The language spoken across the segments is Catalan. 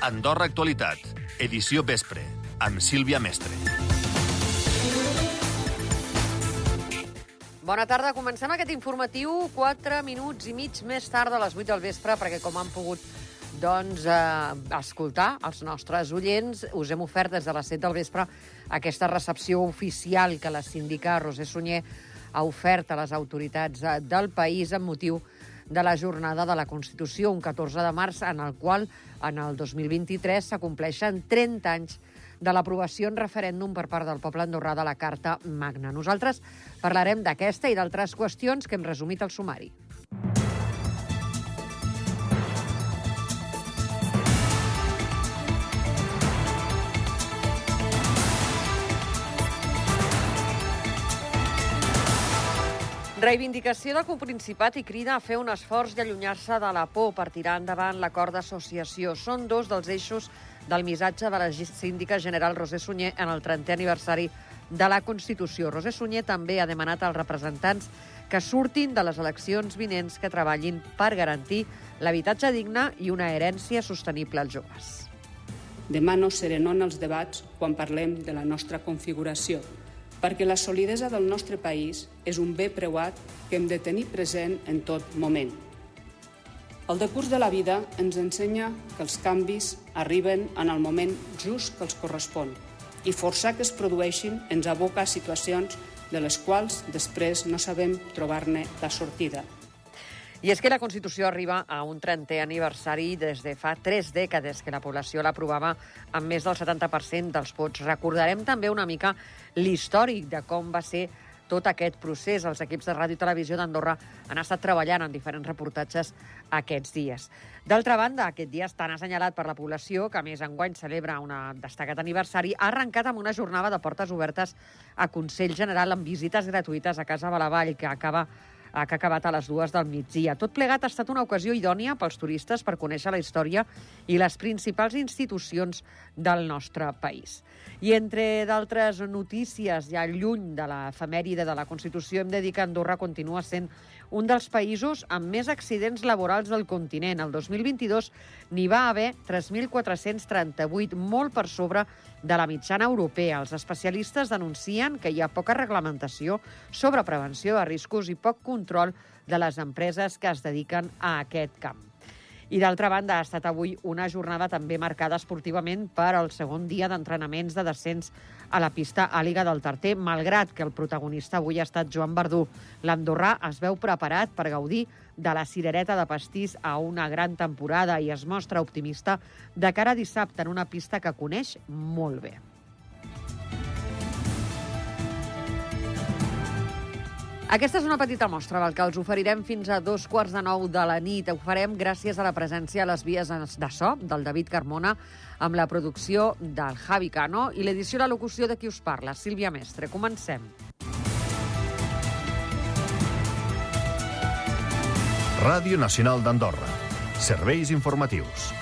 Andorra Actualitat, edició vespre, amb Sílvia Mestre. Bona tarda, comencem aquest informatiu 4 minuts i mig més tard de les 8 del vespre, perquè com han pogut doncs, eh, escoltar els nostres oients, us hem ofert des de les 7 del vespre aquesta recepció oficial que la síndica Roser Sunyer ha ofert a les autoritats eh, del país amb motiu de la jornada de la Constitució, un 14 de març, en el qual, en el 2023, s'acompleixen 30 anys de l'aprovació en referèndum per part del poble andorrà de la Carta Magna. Nosaltres parlarem d'aquesta i d'altres qüestions que hem resumit al sumari. Reivindicació del Coprincipat i crida a fer un esforç i allunyar-se de la por per tirar endavant l'acord d'associació. Són dos dels eixos del missatge de la síndica general Roser Sunyer en el 30è aniversari de la Constitució. Roser Sunyer també ha demanat als representants que surtin de les eleccions vinents que treballin per garantir l'habitatge digne i una herència sostenible als joves. Demà no serenon els debats quan parlem de la nostra configuració, perquè la solidesa del nostre país és un bé preuat que hem de tenir present en tot moment. El decurs de la vida ens ensenya que els canvis arriben en el moment just que els correspon i forçar que es produeixin ens aboca a situacions de les quals després no sabem trobar-ne la sortida. I és que la Constitució arriba a un 30è aniversari des de fa tres dècades que la població l'aprovava amb més del 70% dels vots. Recordarem també una mica l'històric de com va ser tot aquest procés. Els equips de ràdio i televisió d'Andorra han estat treballant en diferents reportatges aquests dies. D'altra banda, aquest dia és tan assenyalat per la població que, més, enguany celebra un destacat aniversari, ha arrencat amb una jornada de portes obertes a Consell General amb visites gratuïtes a Casa Balavall, que acaba que ha acabat a les dues del migdia. Tot plegat ha estat una ocasió idònia pels turistes per conèixer la història i les principals institucions del nostre país. I entre d'altres notícies, ja lluny de l'efemèride de la Constitució, hem de dir que Andorra continua sent un dels països amb més accidents laborals del continent. El 2022 n'hi va haver 3.438, molt per sobre de la mitjana europea. Els especialistes denuncien que hi ha poca reglamentació sobre prevenció de riscos i poc control de les empreses que es dediquen a aquest camp. I d'altra banda, ha estat avui una jornada també marcada esportivament per al segon dia d'entrenaments de descens a la pista Àliga del Tarter, malgrat que el protagonista avui ha estat Joan Verdú. L'Andorrà es veu preparat per gaudir de la cirereta de pastís a una gran temporada i es mostra optimista de cara a dissabte en una pista que coneix molt bé. Aquesta és una petita mostra del que els oferirem fins a dos quarts de nou de la nit. Ho farem gràcies a la presència a les vies de so del David Carmona amb la producció del Javi Cano i l'edició i la locució de qui us parla, Sílvia Mestre. Comencem. Ràdio Nacional d'Andorra. Serveis informatius.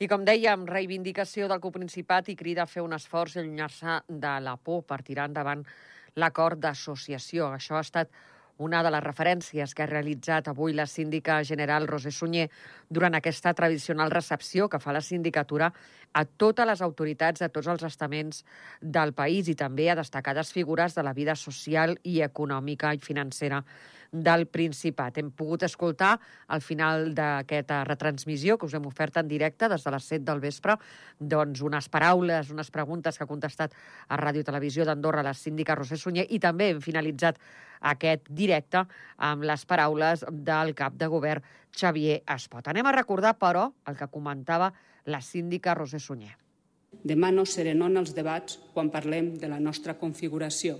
I com dèiem, reivindicació del coprincipat i crida a fer un esforç i allunyar-se de la por per tirar endavant l'acord d'associació. Això ha estat una de les referències que ha realitzat avui la síndica general Roser Sunyer durant aquesta tradicional recepció que fa la sindicatura a totes les autoritats de tots els estaments del país i també a destacades figures de la vida social i econòmica i financera del Principat. Hem pogut escoltar al final d'aquesta retransmissió que us hem ofert en directe des de les 7 del vespre doncs unes paraules, unes preguntes que ha contestat a Ràdio Televisió d'Andorra la síndica Roser Sunyer i també hem finalitzat aquest directe amb les paraules del cap de govern Xavier Espot. Anem a recordar, però, el que comentava la síndica Roser Sunyer. Demà no serenon els debats quan parlem de la nostra configuració,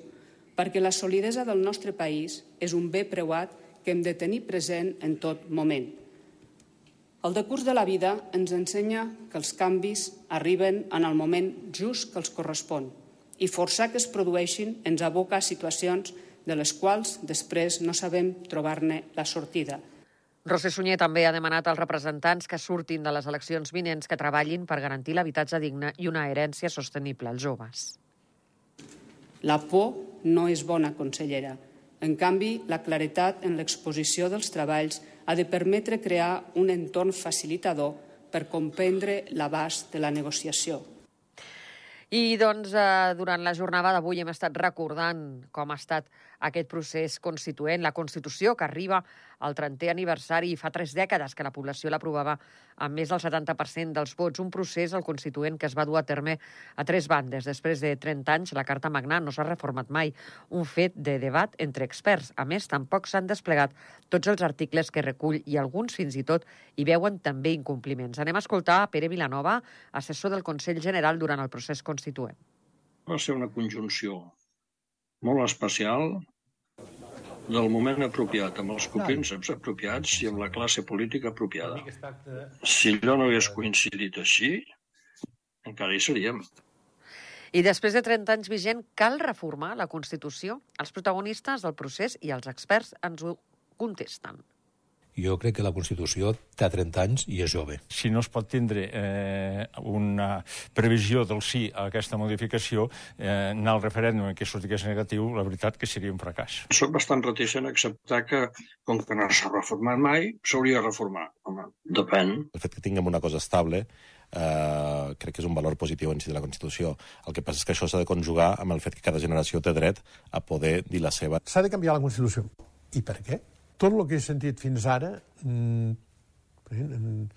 perquè la solidesa del nostre país és un bé preuat que hem de tenir present en tot moment. El decurs de la vida ens ensenya que els canvis arriben en el moment just que els correspon i forçar que es produeixin ens aboca a situacions de les quals després no sabem trobar-ne la sortida. Roser Sunyer també ha demanat als representants que surtin de les eleccions vinents que treballin per garantir l'habitatge digne i una herència sostenible als joves. La por no és bona consellera En canvi, la claretat en l'exposició dels treballs ha de permetre crear un entorn facilitador per comprendre l'abast de la negociació. I doncs, eh, durant la jornada d'avui hem estat recordant com ha estat aquest procés constituent, la Constitució que arriba al 30è aniversari i fa tres dècades que la població l'aprovava amb més del 70% dels vots. Un procés, el Constituent, que es va dur a terme a tres bandes. Després de 30 anys, la Carta Magna no s'ha reformat mai. Un fet de debat entre experts. A més, tampoc s'han desplegat tots els articles que recull i alguns, fins i tot, hi veuen també incompliments. Anem a escoltar a Pere Vilanova, assessor del Consell General durant el procés constituent. Va ser una conjunció molt especial del moment apropiat, amb els copínceps apropiats i amb la classe política apropiada. Si allò no hagués coincidit així, encara hi seríem. I després de 30 anys vigent, cal reformar la Constitució? Els protagonistes del procés i els experts ens ho contesten jo crec que la Constitució té 30 anys i és jove. Si no es pot tindre eh, una previsió del sí a aquesta modificació, eh, anar al referèndum que sortigués negatiu, la veritat que seria un fracàs. Soc bastant reticent a acceptar que, com que no s'ha reformat mai, s'hauria de reformar. Home, depèn. El fet que tinguem una cosa estable eh, crec que és un valor positiu en si de la Constitució. El que passa és que això s'ha de conjugar amb el fet que cada generació té dret a poder dir la seva. S'ha de canviar la Constitució. I per què? Tot el que he sentit fins ara mm, mm,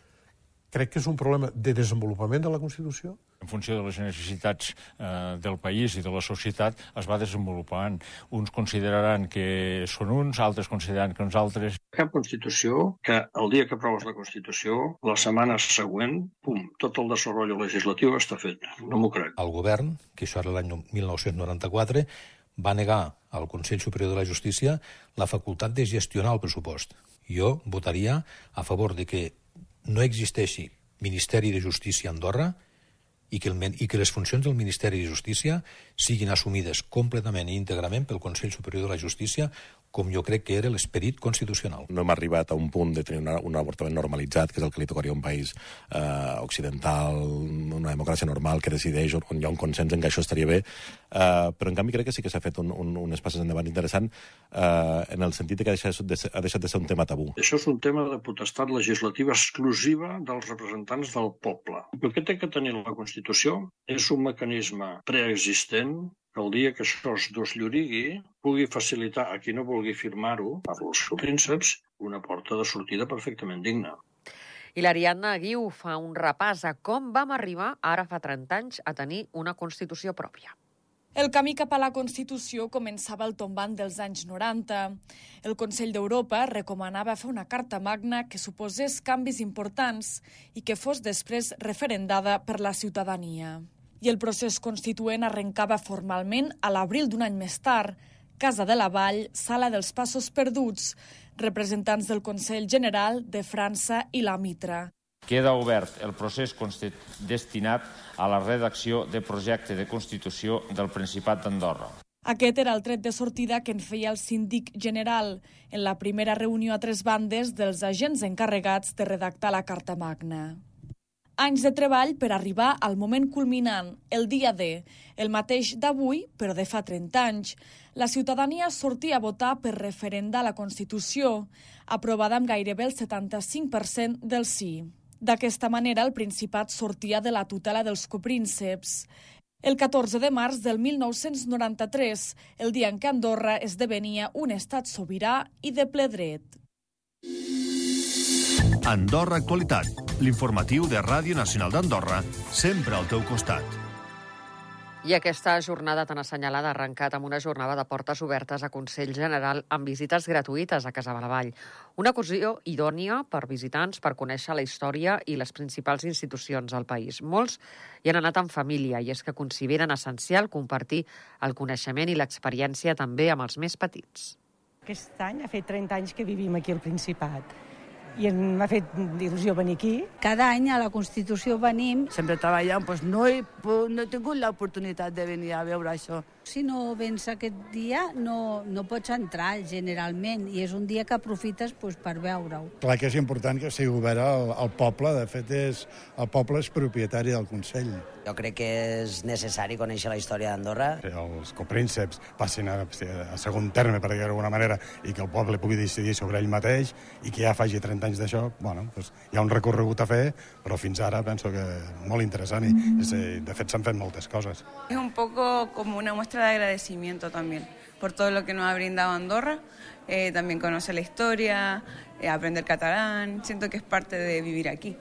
crec que és un problema de desenvolupament de la Constitució. En funció de les necessitats eh, del país i de la societat es va desenvolupant. Uns consideraran que són uns, altres consideraran que uns altres. Cap Constitució que el dia que aproves la Constitució, la setmana següent, pum, tot el desenvolupament legislatiu està fet. No m'ho crec. El govern, que això era l'any 1994, va negar al Consell Superior de la Justícia la facultat de gestionar el pressupost. Jo votaria a favor de que no existeixi Ministeri de Justícia a Andorra i que, el, i que les funcions del Ministeri de Justícia siguin assumides completament i íntegrament pel Consell Superior de la Justícia com jo crec que era l'esperit constitucional. No hem arribat a un punt de tenir una, un avortament normalitzat, que és el que li tocaria a un país eh, occidental, una democràcia normal que decideix on hi ha un consens en que això estaria bé, eh, però en canvi crec que sí que s'ha fet un, un, un passes endavant interessant eh, en el sentit que ha deixat, de ser, ha deixat de ser un tema tabú. Això és un tema de potestat legislativa exclusiva dels representants del poble. El que té que tenir la Constitució és un mecanisme preexistent el dia que això es desllorigui pugui facilitar a qui no vulgui firmar-ho, per als prínceps, una porta de sortida perfectament digna. I l'Ariadna Guiu fa un repàs a com vam arribar, ara fa 30 anys, a tenir una Constitució pròpia. El camí cap a la Constitució començava al tombant dels anys 90. El Consell d'Europa recomanava fer una carta magna que suposés canvis importants i que fos després referendada per la ciutadania i el procés constituent arrencava formalment a l'abril d'un any més tard, Casa de la Vall, Sala dels Passos Perduts, representants del Consell General de França i la Mitra. Queda obert el procés destinat a la redacció de projecte de Constitució del Principat d'Andorra. Aquest era el tret de sortida que en feia el síndic general en la primera reunió a tres bandes dels agents encarregats de redactar la Carta Magna. Anys de treball per arribar al moment culminant, el dia D, el mateix d'avui, però de fa 30 anys. La ciutadania sortia a votar per referendar la Constitució, aprovada amb gairebé el 75% del sí. D'aquesta manera, el Principat sortia de la tutela dels coprínceps. El 14 de març del 1993, el dia en què Andorra esdevenia un estat sobirà i de ple dret. Andorra Actualitat, l'informatiu de Ràdio Nacional d'Andorra, sempre al teu costat. I aquesta jornada tan assenyalada ha arrencat amb una jornada de portes obertes a Consell General amb visites gratuïtes a Casa Balavall. Una ocasió idònia per visitants per conèixer la història i les principals institucions del país. Molts hi han anat en família i és que consideren essencial compartir el coneixement i l'experiència també amb els més petits. Aquest any ha fet 30 anys que vivim aquí al Principat i m'ha fet il·lusió venir aquí. Cada any a la Constitució venim. Sempre treballant, doncs no he, no he tingut l'oportunitat de venir a veure això. Si no vens aquest dia no, no pots entrar generalment i és un dia que aprofites pues, per veure-ho. Clar que és important que sigui obert al, al poble, de fet és, el poble és propietari del Consell. Jo crec que és necessari conèixer la història d'Andorra. Que els coprínceps passin a, a segon terme, per dir d'alguna manera, i que el poble pugui decidir sobre ell mateix i que ja faci 30 anys d'això, bueno, pues, hi ha un recorregut a fer, però fins ara penso que molt interessant i, de fet s'han fet moltes coses. És un poco como una muestra muestra de agradecimiento también por todo lo que nos ha brindado Andorra, eh, también conocer la historia, eh, aprender catalán, siento que es parte de vivir aquí.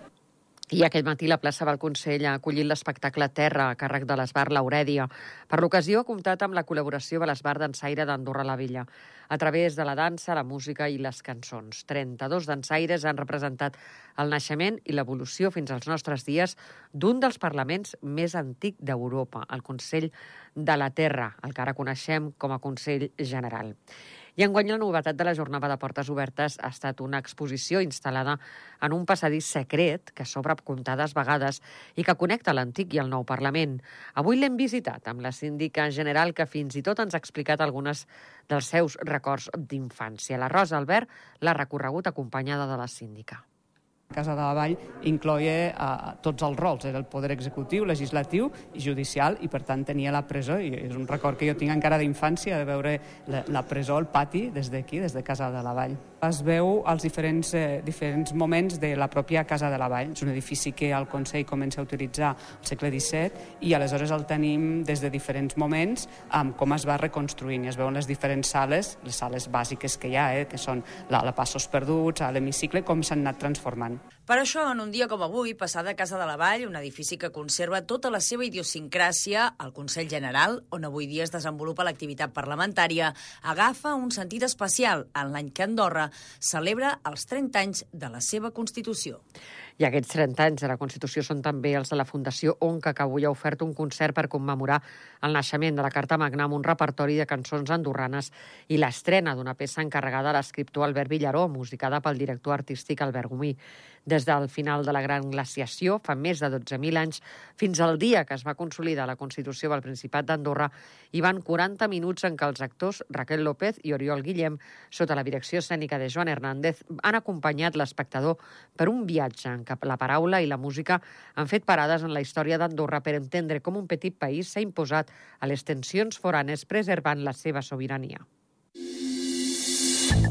I aquest matí la plaça del Consell ha acollit l'espectacle Terra a càrrec de l'Esbar Laurèdia. Per l'ocasió ha comptat amb la col·laboració de l'Esbar Dansaire d'Andorra la Vella a través de la dansa, la música i les cançons. 32 dansaires han representat el naixement i l'evolució fins als nostres dies d'un dels parlaments més antic d'Europa, el Consell de la Terra, el que ara coneixem com a Consell General. I enguany la novetat de la jornada de portes obertes ha estat una exposició instal·lada en un passadís secret que s'obre comptades vegades i que connecta l'antic i el nou Parlament. Avui l'hem visitat amb la síndica general que fins i tot ens ha explicat algunes dels seus records d'infància. La Rosa Albert l'ha recorregut acompanyada de la síndica. Casa de la Vall incloia eh, tots els rols, era el poder executiu, legislatiu i judicial, i per tant tenia la presó, i és un record que jo tinc encara d'infància, de veure la, la presó, el pati, des d'aquí, des de Casa de la Vall. Es veu als diferents, eh, diferents moments de la pròpia Casa de la Vall. És un edifici que el Consell comença a utilitzar al segle XVII i aleshores el tenim des de diferents moments amb com es va reconstruint. I es veuen les diferents sales, les sales bàsiques que hi ha, eh, que són la, la Passos Perduts, l'hemicicle, com s'han anat transformant. Per això, en un dia com avui, passada Casa de la Vall, un edifici que conserva tota la seva idiosincràsia, el Consell General, on avui dia es desenvolupa l'activitat parlamentària, agafa un sentit especial en l'any que Andorra celebra els 30 anys de la seva Constitució. I aquests 30 anys de la Constitució són també els de la Fundació ONCA, que avui ha ofert un concert per commemorar el naixement de la Carta Magna amb un repertori de cançons andorranes i l'estrena d'una peça encarregada a l'escriptor Albert Villaró, musicada pel director artístic Albert Gomí. Des del final de la Gran Glaciació, fa més de 12.000 anys, fins al dia que es va consolidar la Constitució del Principat d'Andorra, hi van 40 minuts en què els actors Raquel López i Oriol Guillem, sota la direcció escènica de Joan Hernández, han acompanyat l'espectador per un viatge en què la paraula i la música han fet parades en la història d'Andorra per entendre com un petit país s'ha imposat a les tensions foranes preservant la seva sobirania.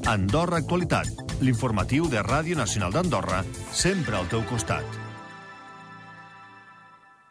Andorra Actualitat, l'informatiu de Ràdio Nacional d'Andorra, sempre al teu costat.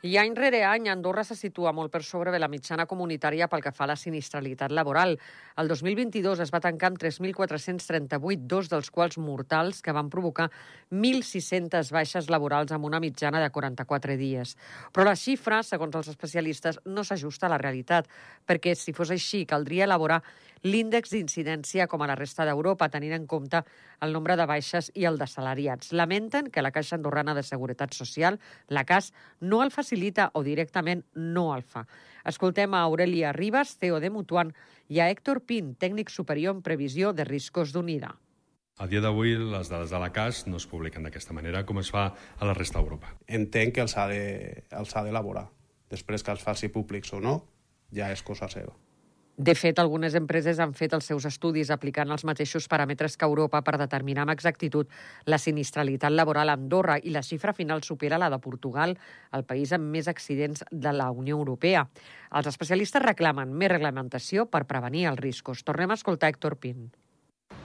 I any rere any, Andorra se situa molt per sobre de la mitjana comunitària pel que fa a la sinistralitat laboral. El 2022 es va tancar amb 3.438, dos dels quals mortals, que van provocar 1.600 baixes laborals amb una mitjana de 44 dies. Però la xifra, segons els especialistes, no s'ajusta a la realitat, perquè si fos així caldria elaborar l'índex d'incidència com a la resta d'Europa, tenint en compte el nombre de baixes i el de salariats. Lamenten que la Caixa Andorrana de Seguretat Social, la CAS, no el facilita o directament no el fa. Escoltem a Aurelia Ribas, CEO de Mutuant, i a Héctor Pin, tècnic superior en previsió de riscos d'Unida. A dia d'avui les dades de la CAS no es publiquen d'aquesta manera com es fa a la resta d'Europa. Entenc que els ha d'elaborar. De, Després que els faci públics o no, ja és cosa seva. De fet, algunes empreses han fet els seus estudis aplicant els mateixos paràmetres que Europa per determinar amb exactitud la sinistralitat laboral a Andorra i la xifra final supera la de Portugal, el país amb més accidents de la Unió Europea. Els especialistes reclamen més reglamentació per prevenir els riscos. Tornem a escoltar Héctor Pin.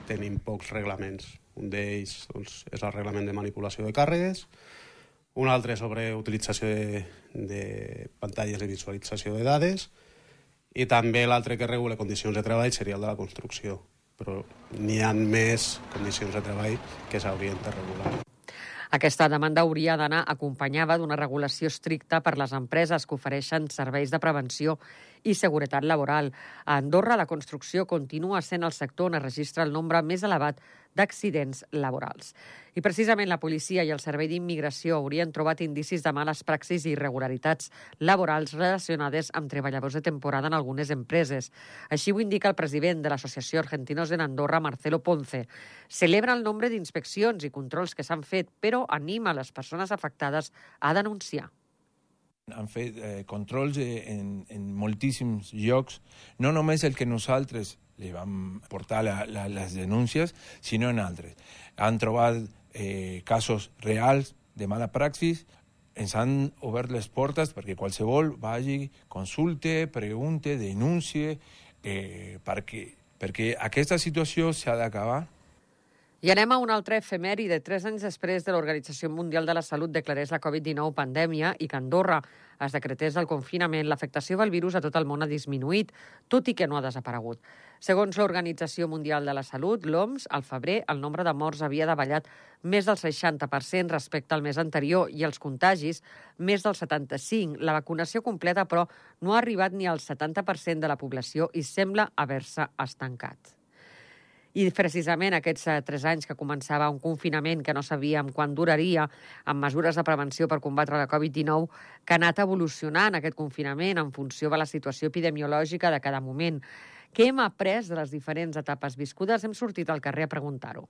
Tenim pocs reglaments. Un d'ells doncs, és el reglament de manipulació de càrregues, un altre sobre utilització de, de pantalles de visualització de dades, i també l'altre que regula condicions de treball seria el de la construcció, però n'hi ha més condicions de treball que s'haurien de regular. Aquesta demanda hauria d'anar acompanyada d'una regulació estricta per les empreses que ofereixen serveis de prevenció i seguretat laboral. A Andorra, la construcció continua sent el sector on es registra el nombre més elevat d'accidents laborals. I precisament la policia i el Servei d'Immigració haurien trobat indicis de males praxis i irregularitats laborals relacionades amb treballadors de temporada en algunes empreses. Així ho indica el president de l'Associació Argentinos en Andorra, Marcelo Ponce. Celebra el nombre d'inspeccions i controls que s'han fet, però anima les persones afectades a denunciar. Han fet eh, controls en, en moltíssims llocs, no només el que nosaltres li vam portar la, la, les denúncies, en altres. Han trobat eh, casos reals de mala praxis, ens han obert les portes perquè qualsevol vagi, consulte, pregunte, denuncie, eh, perquè, perquè aquesta situació s'ha d'acabar i anem a un altre efemèri de tres anys després de l'Organització Mundial de la Salut declarés la Covid-19 pandèmia i que Andorra es decretés el confinament, l'afectació del virus a tot el món ha disminuït, tot i que no ha desaparegut. Segons l'Organització Mundial de la Salut, l'OMS, al febrer el nombre de morts havia davallat més del 60% respecte al mes anterior i els contagis més del 75%. La vacunació completa, però, no ha arribat ni al 70% de la població i sembla haver-se estancat. I precisament aquests eh, tres anys que començava un confinament que no sabíem quan duraria, amb mesures de prevenció per combatre la Covid-19, que ha anat evolucionant aquest confinament en funció de la situació epidemiològica de cada moment. Què hem après de les diferents etapes viscudes? Hem sortit al carrer a preguntar-ho.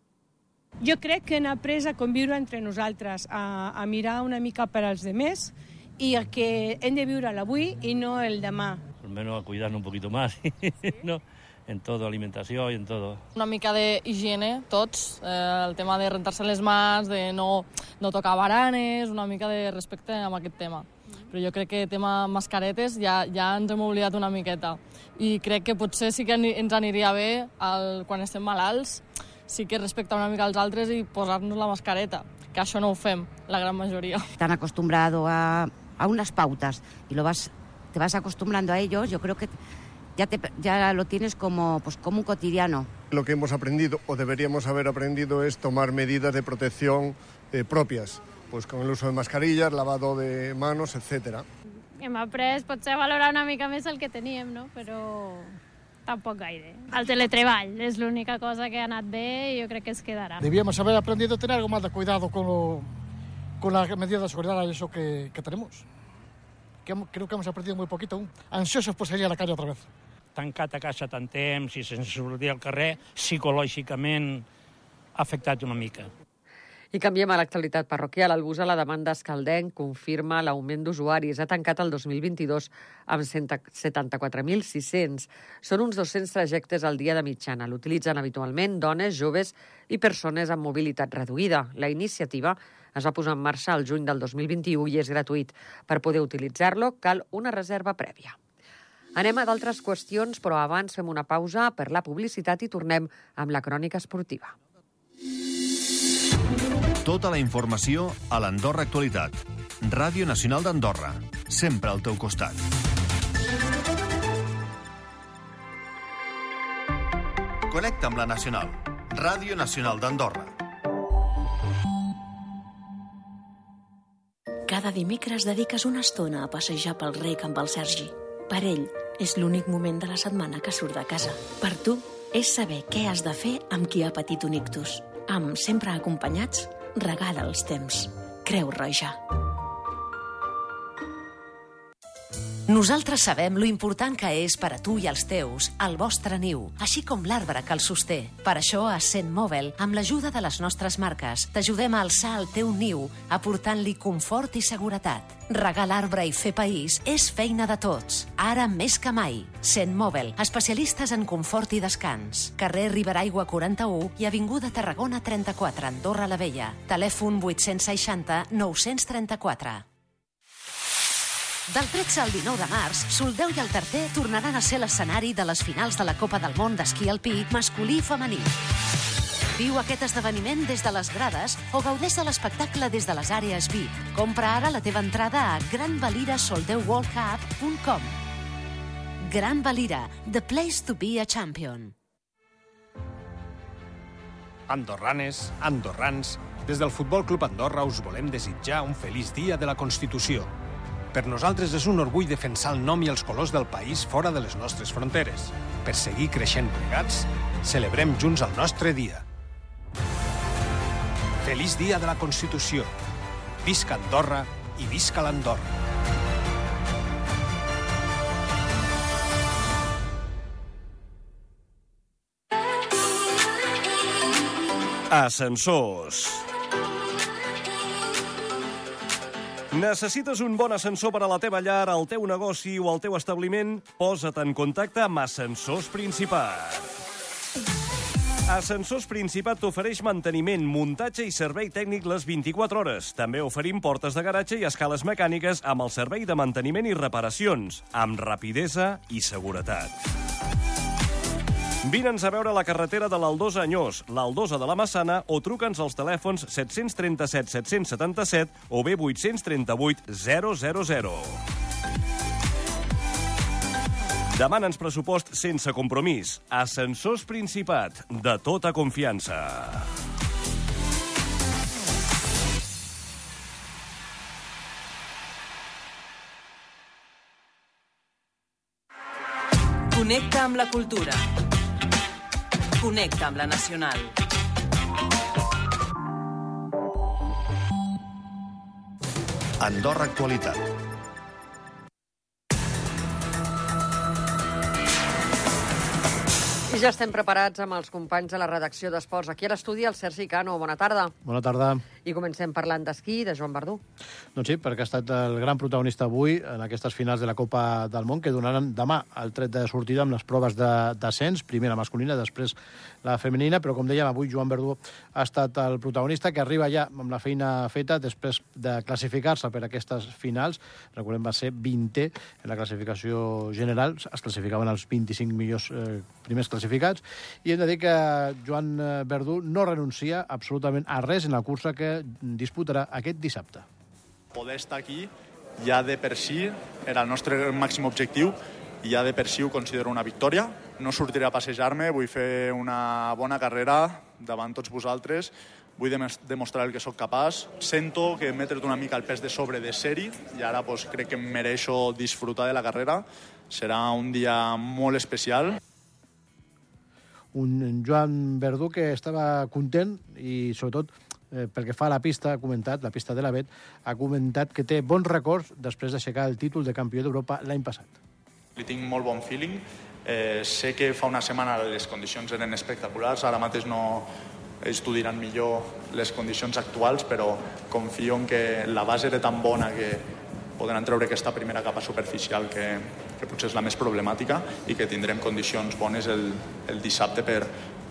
Jo crec que hem après a conviure entre nosaltres, a, a mirar una mica per als demés i a que hem de viure l'avui i no el demà. Almenys a cuidar-nos un poquito más, ¿no? En todo, alimentació i en todo. Una mica d'higiene, tots, eh, el tema de rentar-se les mans, de no, no tocar baranes, una mica de respecte amb aquest tema. Però jo crec que tema mascaretes ja, ja ens hem oblidat una miqueta. I crec que potser sí que ens aniria bé el, quan estem malalts, sí que respectar una mica als altres i posar-nos la mascareta, que això no ho fem, la gran majoria. Tan acostumbrado a, a unas pautas y lo vas, te vas acostumbrando a ellos, yo creo que ya, te, ya lo tienes como, pues, como un cotidiano. Lo que hemos aprendido o deberíamos haber aprendido es tomar medidas de protección eh, propias, pues con el uso de mascarillas, lavado de manos, etc. Hem après potser a valorar una mica més el que teníem, no? però tampoc gaire. El teletreball és l'única cosa que ha anat bé i jo crec que es quedarà. Debíamos haber aprendido a tener algo más de cuidado con, lo, con las medidas de seguridad y eso que, que tenemos. Que creo que hemos aprendido muy poquito aún. Ansiosos por salir a la calle otra vez tancat a casa tant temps i sense sortir al carrer, psicològicament ha afectat una mica. I canviem a l'actualitat parroquial. El bus a la demanda Escaldenc confirma l'augment d'usuaris. Ha tancat el 2022 amb 74.600. Són uns 200 trajectes al dia de mitjana. L'utilitzen habitualment dones, joves i persones amb mobilitat reduïda. La iniciativa es va posar en marxa el juny del 2021 i és gratuït. Per poder utilitzar-lo cal una reserva prèvia. Anem a d'altres qüestions, però abans fem una pausa per la publicitat i tornem amb la crònica esportiva. Tota la informació a l'Andorra Actualitat. Ràdio Nacional d'Andorra. Sempre al teu costat. Connecta amb la Nacional. Ràdio Nacional d'Andorra. Cada dimecres dediques una estona a passejar pel rec amb el Sergi. Per ell, és l'únic moment de la setmana que surt de casa. Per tu, és saber què has de fer amb qui ha patit un ictus. Amb sempre acompanyats, regala els temps. Creu Roja. Nosaltres sabem lo important que és per a tu i els teus el vostre niu, així com l'arbre que el sosté. Per això, a Cent Mòbil, amb l'ajuda de les nostres marques, t'ajudem a alçar el teu niu, aportant-li confort i seguretat. Regar l'arbre i fer país és feina de tots, ara més que mai. Cent Mòbil, especialistes en confort i descans. Carrer Riberaigua 41 i Avinguda Tarragona 34, Andorra la Vella. Telèfon 860 934. Del 13 al 19 de març, Soldeu i el Tarter tornaran a ser l'escenari de les finals de la Copa del Món d'esquí alpí masculí i femení. Viu aquest esdeveniment des de les grades o gaudeix de l'espectacle des de les àrees VIP. Compra ara la teva entrada a granvalirasoldeuworldcup.com Gran Valira, the place to be a champion. Andorranes, andorrans, des del Futbol Club Andorra us volem desitjar un feliç dia de la Constitució. Per nosaltres és un orgull defensar el nom i els colors del país fora de les nostres fronteres. Per seguir creixent plegats, celebrem junts el nostre dia. Feliç dia de la Constitució. Visca Andorra i visca l'Andorra. Ascensors Necessites un bon ascensor per a la teva llar, al teu negoci o al teu establiment? Posa't en contacte amb Ascensors Principat. Ascensors Principat t'ofereix manteniment, muntatge i servei tècnic les 24 hores. També oferim portes de garatge i escales mecàniques amb el servei de manteniment i reparacions, amb rapidesa i seguretat. Vine'ns a veure la carretera de l'Aldosa Anyós, l'Aldosa de la Massana o truca'ns als telèfons 737 777 o bé 838 000. Demana'ns pressupost sense compromís. Ascensors Principat, de tota confiança. Connecta amb la cultura. Connecta amb la nacional. Andorra Actualitat. I ja estem preparats amb els companys de la redacció d'Esports. Aquí a l'estudi, el Sergi Cano. Bona tarda. Bona tarda. I comencem parlant d'esquí, de Joan Verdú. Doncs sí, perquè ha estat el gran protagonista avui en aquestes finals de la Copa del Món, que donaran demà el tret de sortida amb les proves d'ascens, primer la masculina, després la femenina, però com dèiem, avui Joan Verdú ha estat el protagonista, que arriba ja amb la feina feta després de classificar-se per aquestes finals. Recordem, va ser 20è en la classificació general, es classificaven els 25 millors eh, primers classificats, i hem de dir que Joan Verdú no renuncia absolutament a res en la cursa que disputarà aquest dissabte. Poder estar aquí ja de per si era el nostre màxim objectiu i ja de per si ho considero una victòria. No sortiré a passejar-me, vull fer una bona carrera davant tots vosaltres, vull demostrar el que sóc capaç. Sento que m'he tret una mica el pes de sobre de seri i ara pues, crec que em mereixo disfrutar de la carrera. Serà un dia molt especial. Un Joan Verdú que estava content i, sobretot, eh, pel que fa a la pista, ha comentat, la pista de la Bet, ha comentat que té bons records després d'aixecar el títol de campió d'Europa l'any passat. Li tinc molt bon feeling. Eh, sé que fa una setmana les condicions eren espectaculars, ara mateix no diran millor les condicions actuals, però confio en que la base era tan bona que podran treure aquesta primera capa superficial que, que potser és la més problemàtica i que tindrem condicions bones el, el dissabte per,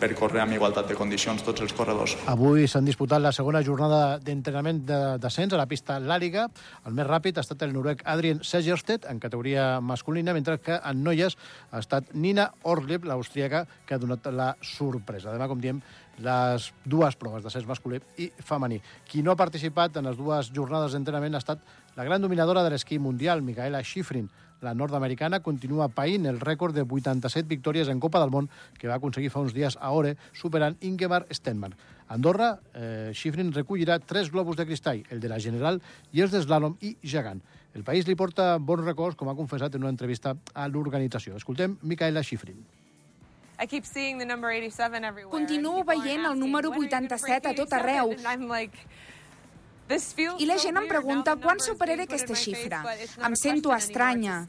per córrer amb igualtat de condicions tots els corredors. Avui s'han disputat la segona jornada d'entrenament de descens a la pista Làriga. El més ràpid ha estat el noruec Adrien Segerstedt en categoria masculina, mentre que en noies ha estat Nina Orleb, l'austríaca, que ha donat la sorpresa. Demà, com diem, les dues proves de descens masculí i femení. Qui no ha participat en les dues jornades d'entrenament ha estat la gran dominadora de l'esquí mundial, Micaela Schifrin. La nord-americana continua païnt el rècord de 87 victòries en Copa del Món que va aconseguir fa uns dies a Ore, superant Ingemar Stenmark. A Andorra, eh, Schifrin recollirà tres globus de cristall, el de la General i els d'Eslalom i Gegant. El país li porta bons records, com ha confessat en una entrevista a l'organització. Escoltem Micaela Schifrin. Continuo veient el número 87 a tot arreu. I la gent em pregunta quan superaré aquesta xifra. Em sento estranya.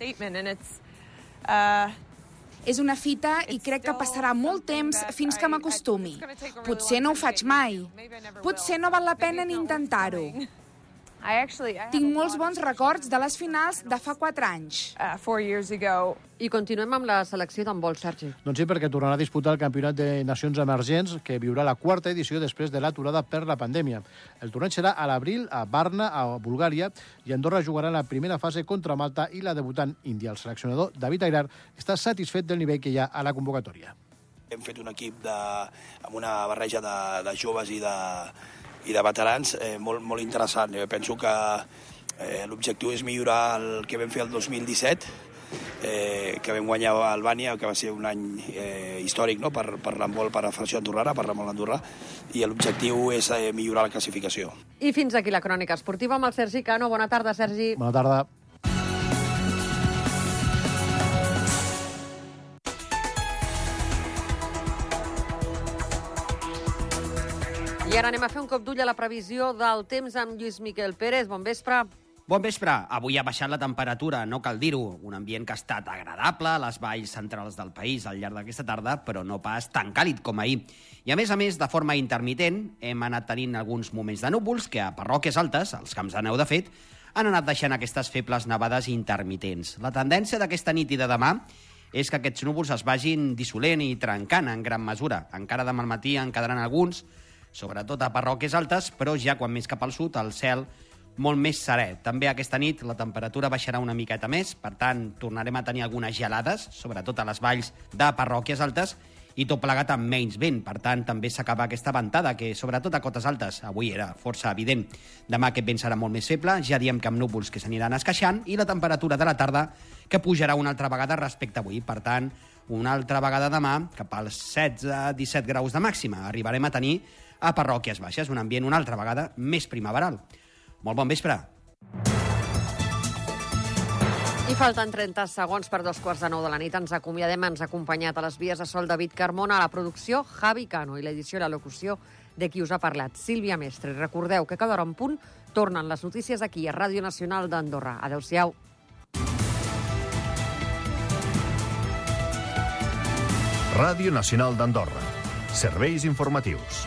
És una fita i crec que passarà molt temps fins que m'acostumi. Potser no ho faig mai. Potser no val la pena ni intentar-ho. Tinc molts bons records de les finals de fa 4 anys. I continuem amb la selecció d'handbol, Sergi. Doncs sí, perquè tornarà a disputar el Campionat de Nacions Emergents, que viurà la quarta edició després de l'aturada per la pandèmia. El torneig serà a l'abril a Varna, a Bulgària, i Andorra jugarà la primera fase contra Malta i la debutant índia. El seleccionador David Airar està satisfet del nivell que hi ha a la convocatòria. Hem fet un equip de, amb una barreja de, de joves i de, i de veterans eh, molt, molt interessant. Jo penso que eh, l'objectiu és millorar el que vam fer el 2017, eh, que vam guanyar a Albània, que va ser un any eh, històric no? per, per l'handbol, per la Federació Andorrana, per l'handbol Andorrà, i l'objectiu és eh, millorar la classificació. I fins aquí la crònica esportiva amb el Sergi Cano. Bona tarda, Sergi. Bona tarda. I ara anem a fer un cop d'ull a la previsió del temps amb Lluís Miquel Pérez. Bon vespre. Bon vespre. Avui ha baixat la temperatura, no cal dir-ho. Un ambient que ha estat agradable a les valls centrals del país al llarg d'aquesta tarda, però no pas tan càlid com ahir. I a més a més, de forma intermitent, hem anat tenint alguns moments de núvols que a parròquies altes, als camps de neu de fet, han anat deixant aquestes febles nevades intermitents. La tendència d'aquesta nit i de demà és que aquests núvols es vagin dissolent i trencant en gran mesura. Encara demà al matí en quedaran alguns, sobretot a parròquies altes, però ja quan més cap al sud el cel molt més serè. També aquesta nit la temperatura baixarà una miqueta més, per tant tornarem a tenir algunes gelades, sobretot a les valls de parròquies altes, i tot plegat amb menys vent. Per tant, també s'acaba aquesta ventada, que sobretot a cotes altes avui era força evident. Demà aquest vent serà molt més feble, ja diem que amb núvols que s'aniran esqueixant, i la temperatura de la tarda que pujarà una altra vegada respecte avui. Per tant, una altra vegada demà, cap als 16-17 graus de màxima. Arribarem a tenir a parròquies baixes, un ambient una altra vegada més primaveral. Molt bon vespre. I falten 30 segons per dos quarts de nou de la nit. Ens acomiadem, ens ha acompanyat a les vies de sol David Carmona, a la producció Javi Cano i l'edició i la locució de qui us ha parlat, Sílvia Mestre. Recordeu que cada hora en punt tornen les notícies aquí a Ràdio Nacional d'Andorra. Adéu-siau. Ràdio Nacional d'Andorra. Serveis informatius.